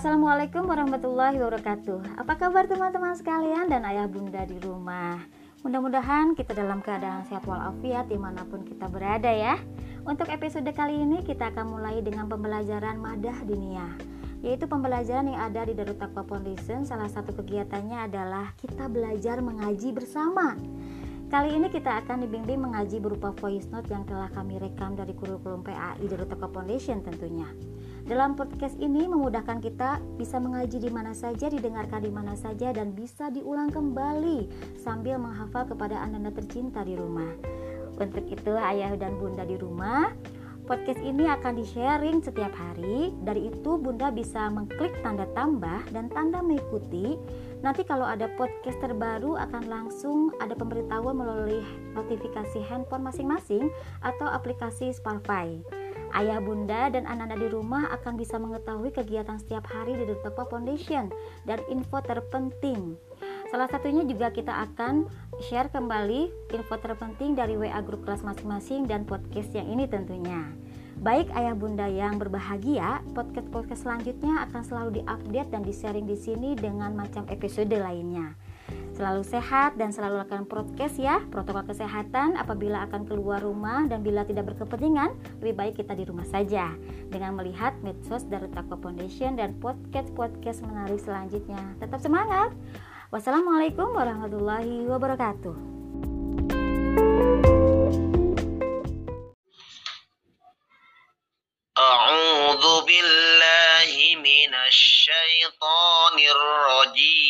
Assalamualaikum warahmatullahi wabarakatuh Apa kabar teman-teman sekalian dan ayah bunda di rumah Mudah-mudahan kita dalam keadaan sehat walafiat di mana pun kita berada ya Untuk episode kali ini kita akan mulai dengan pembelajaran madah dunia yaitu pembelajaran yang ada di Darut Taqwa Foundation. Salah satu kegiatannya adalah kita belajar mengaji bersama. Kali ini kita akan dibimbing mengaji berupa voice note yang telah kami rekam dari kurikulum PAI Darut Taqwa Foundation tentunya. Dalam podcast ini memudahkan kita bisa mengaji di mana saja, didengarkan di mana saja dan bisa diulang kembali sambil menghafal kepada anda tercinta di rumah. Untuk itu ayah dan bunda di rumah, podcast ini akan di-sharing setiap hari. Dari itu bunda bisa mengklik tanda tambah dan tanda mengikuti Nanti kalau ada podcast terbaru akan langsung ada pemberitahuan melalui notifikasi handphone masing-masing atau aplikasi Spotify. Ayah bunda dan anak-anak di rumah akan bisa mengetahui kegiatan setiap hari di Dutopo Foundation dan info terpenting. Salah satunya juga kita akan share kembali info terpenting dari WA grup kelas masing-masing dan podcast yang ini tentunya. Baik ayah bunda yang berbahagia, podcast-podcast selanjutnya akan selalu diupdate dan di-sharing di sini dengan macam episode lainnya. Selalu sehat dan selalu lakukan podcast ya, protokol kesehatan apabila akan keluar rumah dan bila tidak berkepentingan, lebih baik kita di rumah saja. Dengan melihat medsos dari Takwa Foundation dan podcast-podcast menarik selanjutnya. Tetap semangat! Wassalamualaikum warahmatullahi wabarakatuh. A'udzu billahi minasy syaithanir rajim.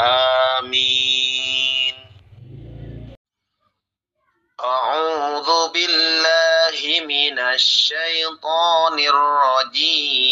آمين. أعوذ بالله من الشيطان الرجيم.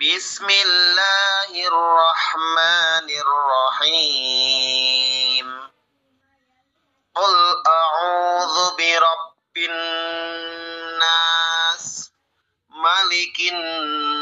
بسم الله الرحمن الرحيم. قل أعوذ برب الناس ملك الناس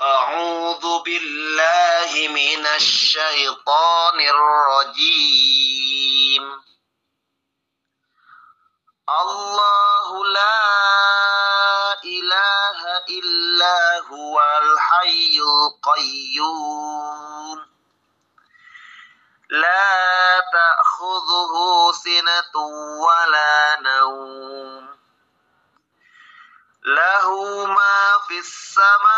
أعوذ بالله من الشيطان الرجيم. الله لا إله إلا هو الحي القيوم. لا تأخذه سنة ولا نوم. له ما في وما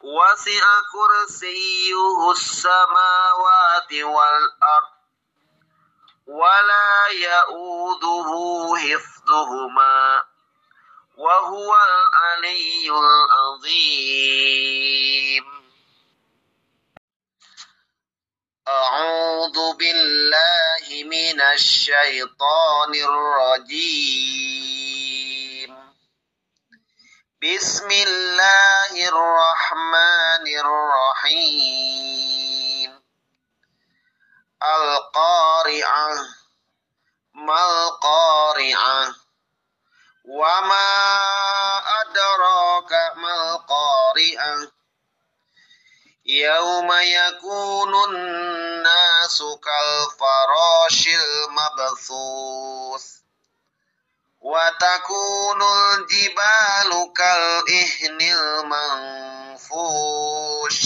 وسع كرسيه السماوات والأرض ولا يؤوده حفظهما وهو العلي العظيم. أعوذ بالله من الشيطان الرجيم. بسم الله الرحمن الرحيم القارعة ما القارعة وما أدراك ما القارعة يوم يكون الناس كالفراش المبثوث وتكون الجبال كالإهن المنفوش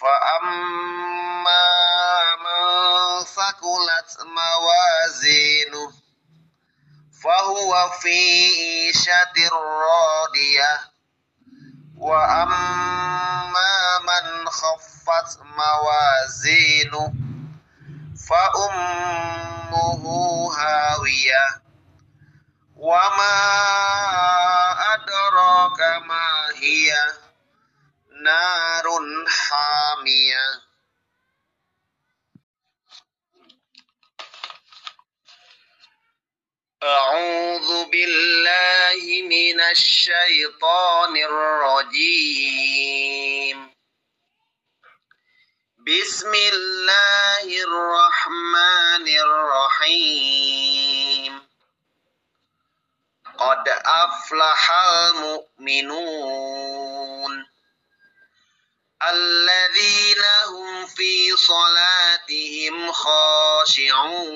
فأما من ثقلت موازينه فهو في عيشة راضية وأما من خفت موازينه فأمه هاوية وما أدراك ما هي نار حامية أعوذ بالله من الشيطان الرجيم بسم الله الرحمن الرحيم قد أفلح المؤمنون. الذين هم في صلاتهم خاشعون.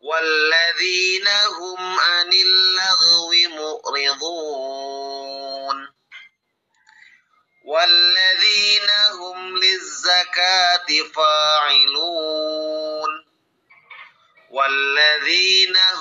والذين هم عن اللغو معرضون. والذين هم للزكاة فاعلون. والذين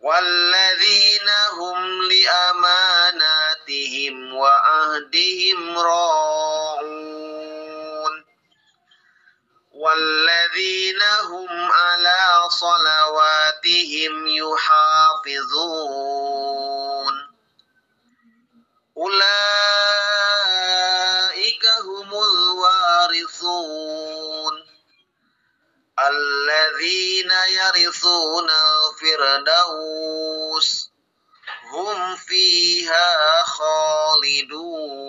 والذين هم لأماناتهم وعهدهم راعون والذين هم على صلواتهم الذين يرثون الفردوس هم فيها خالدون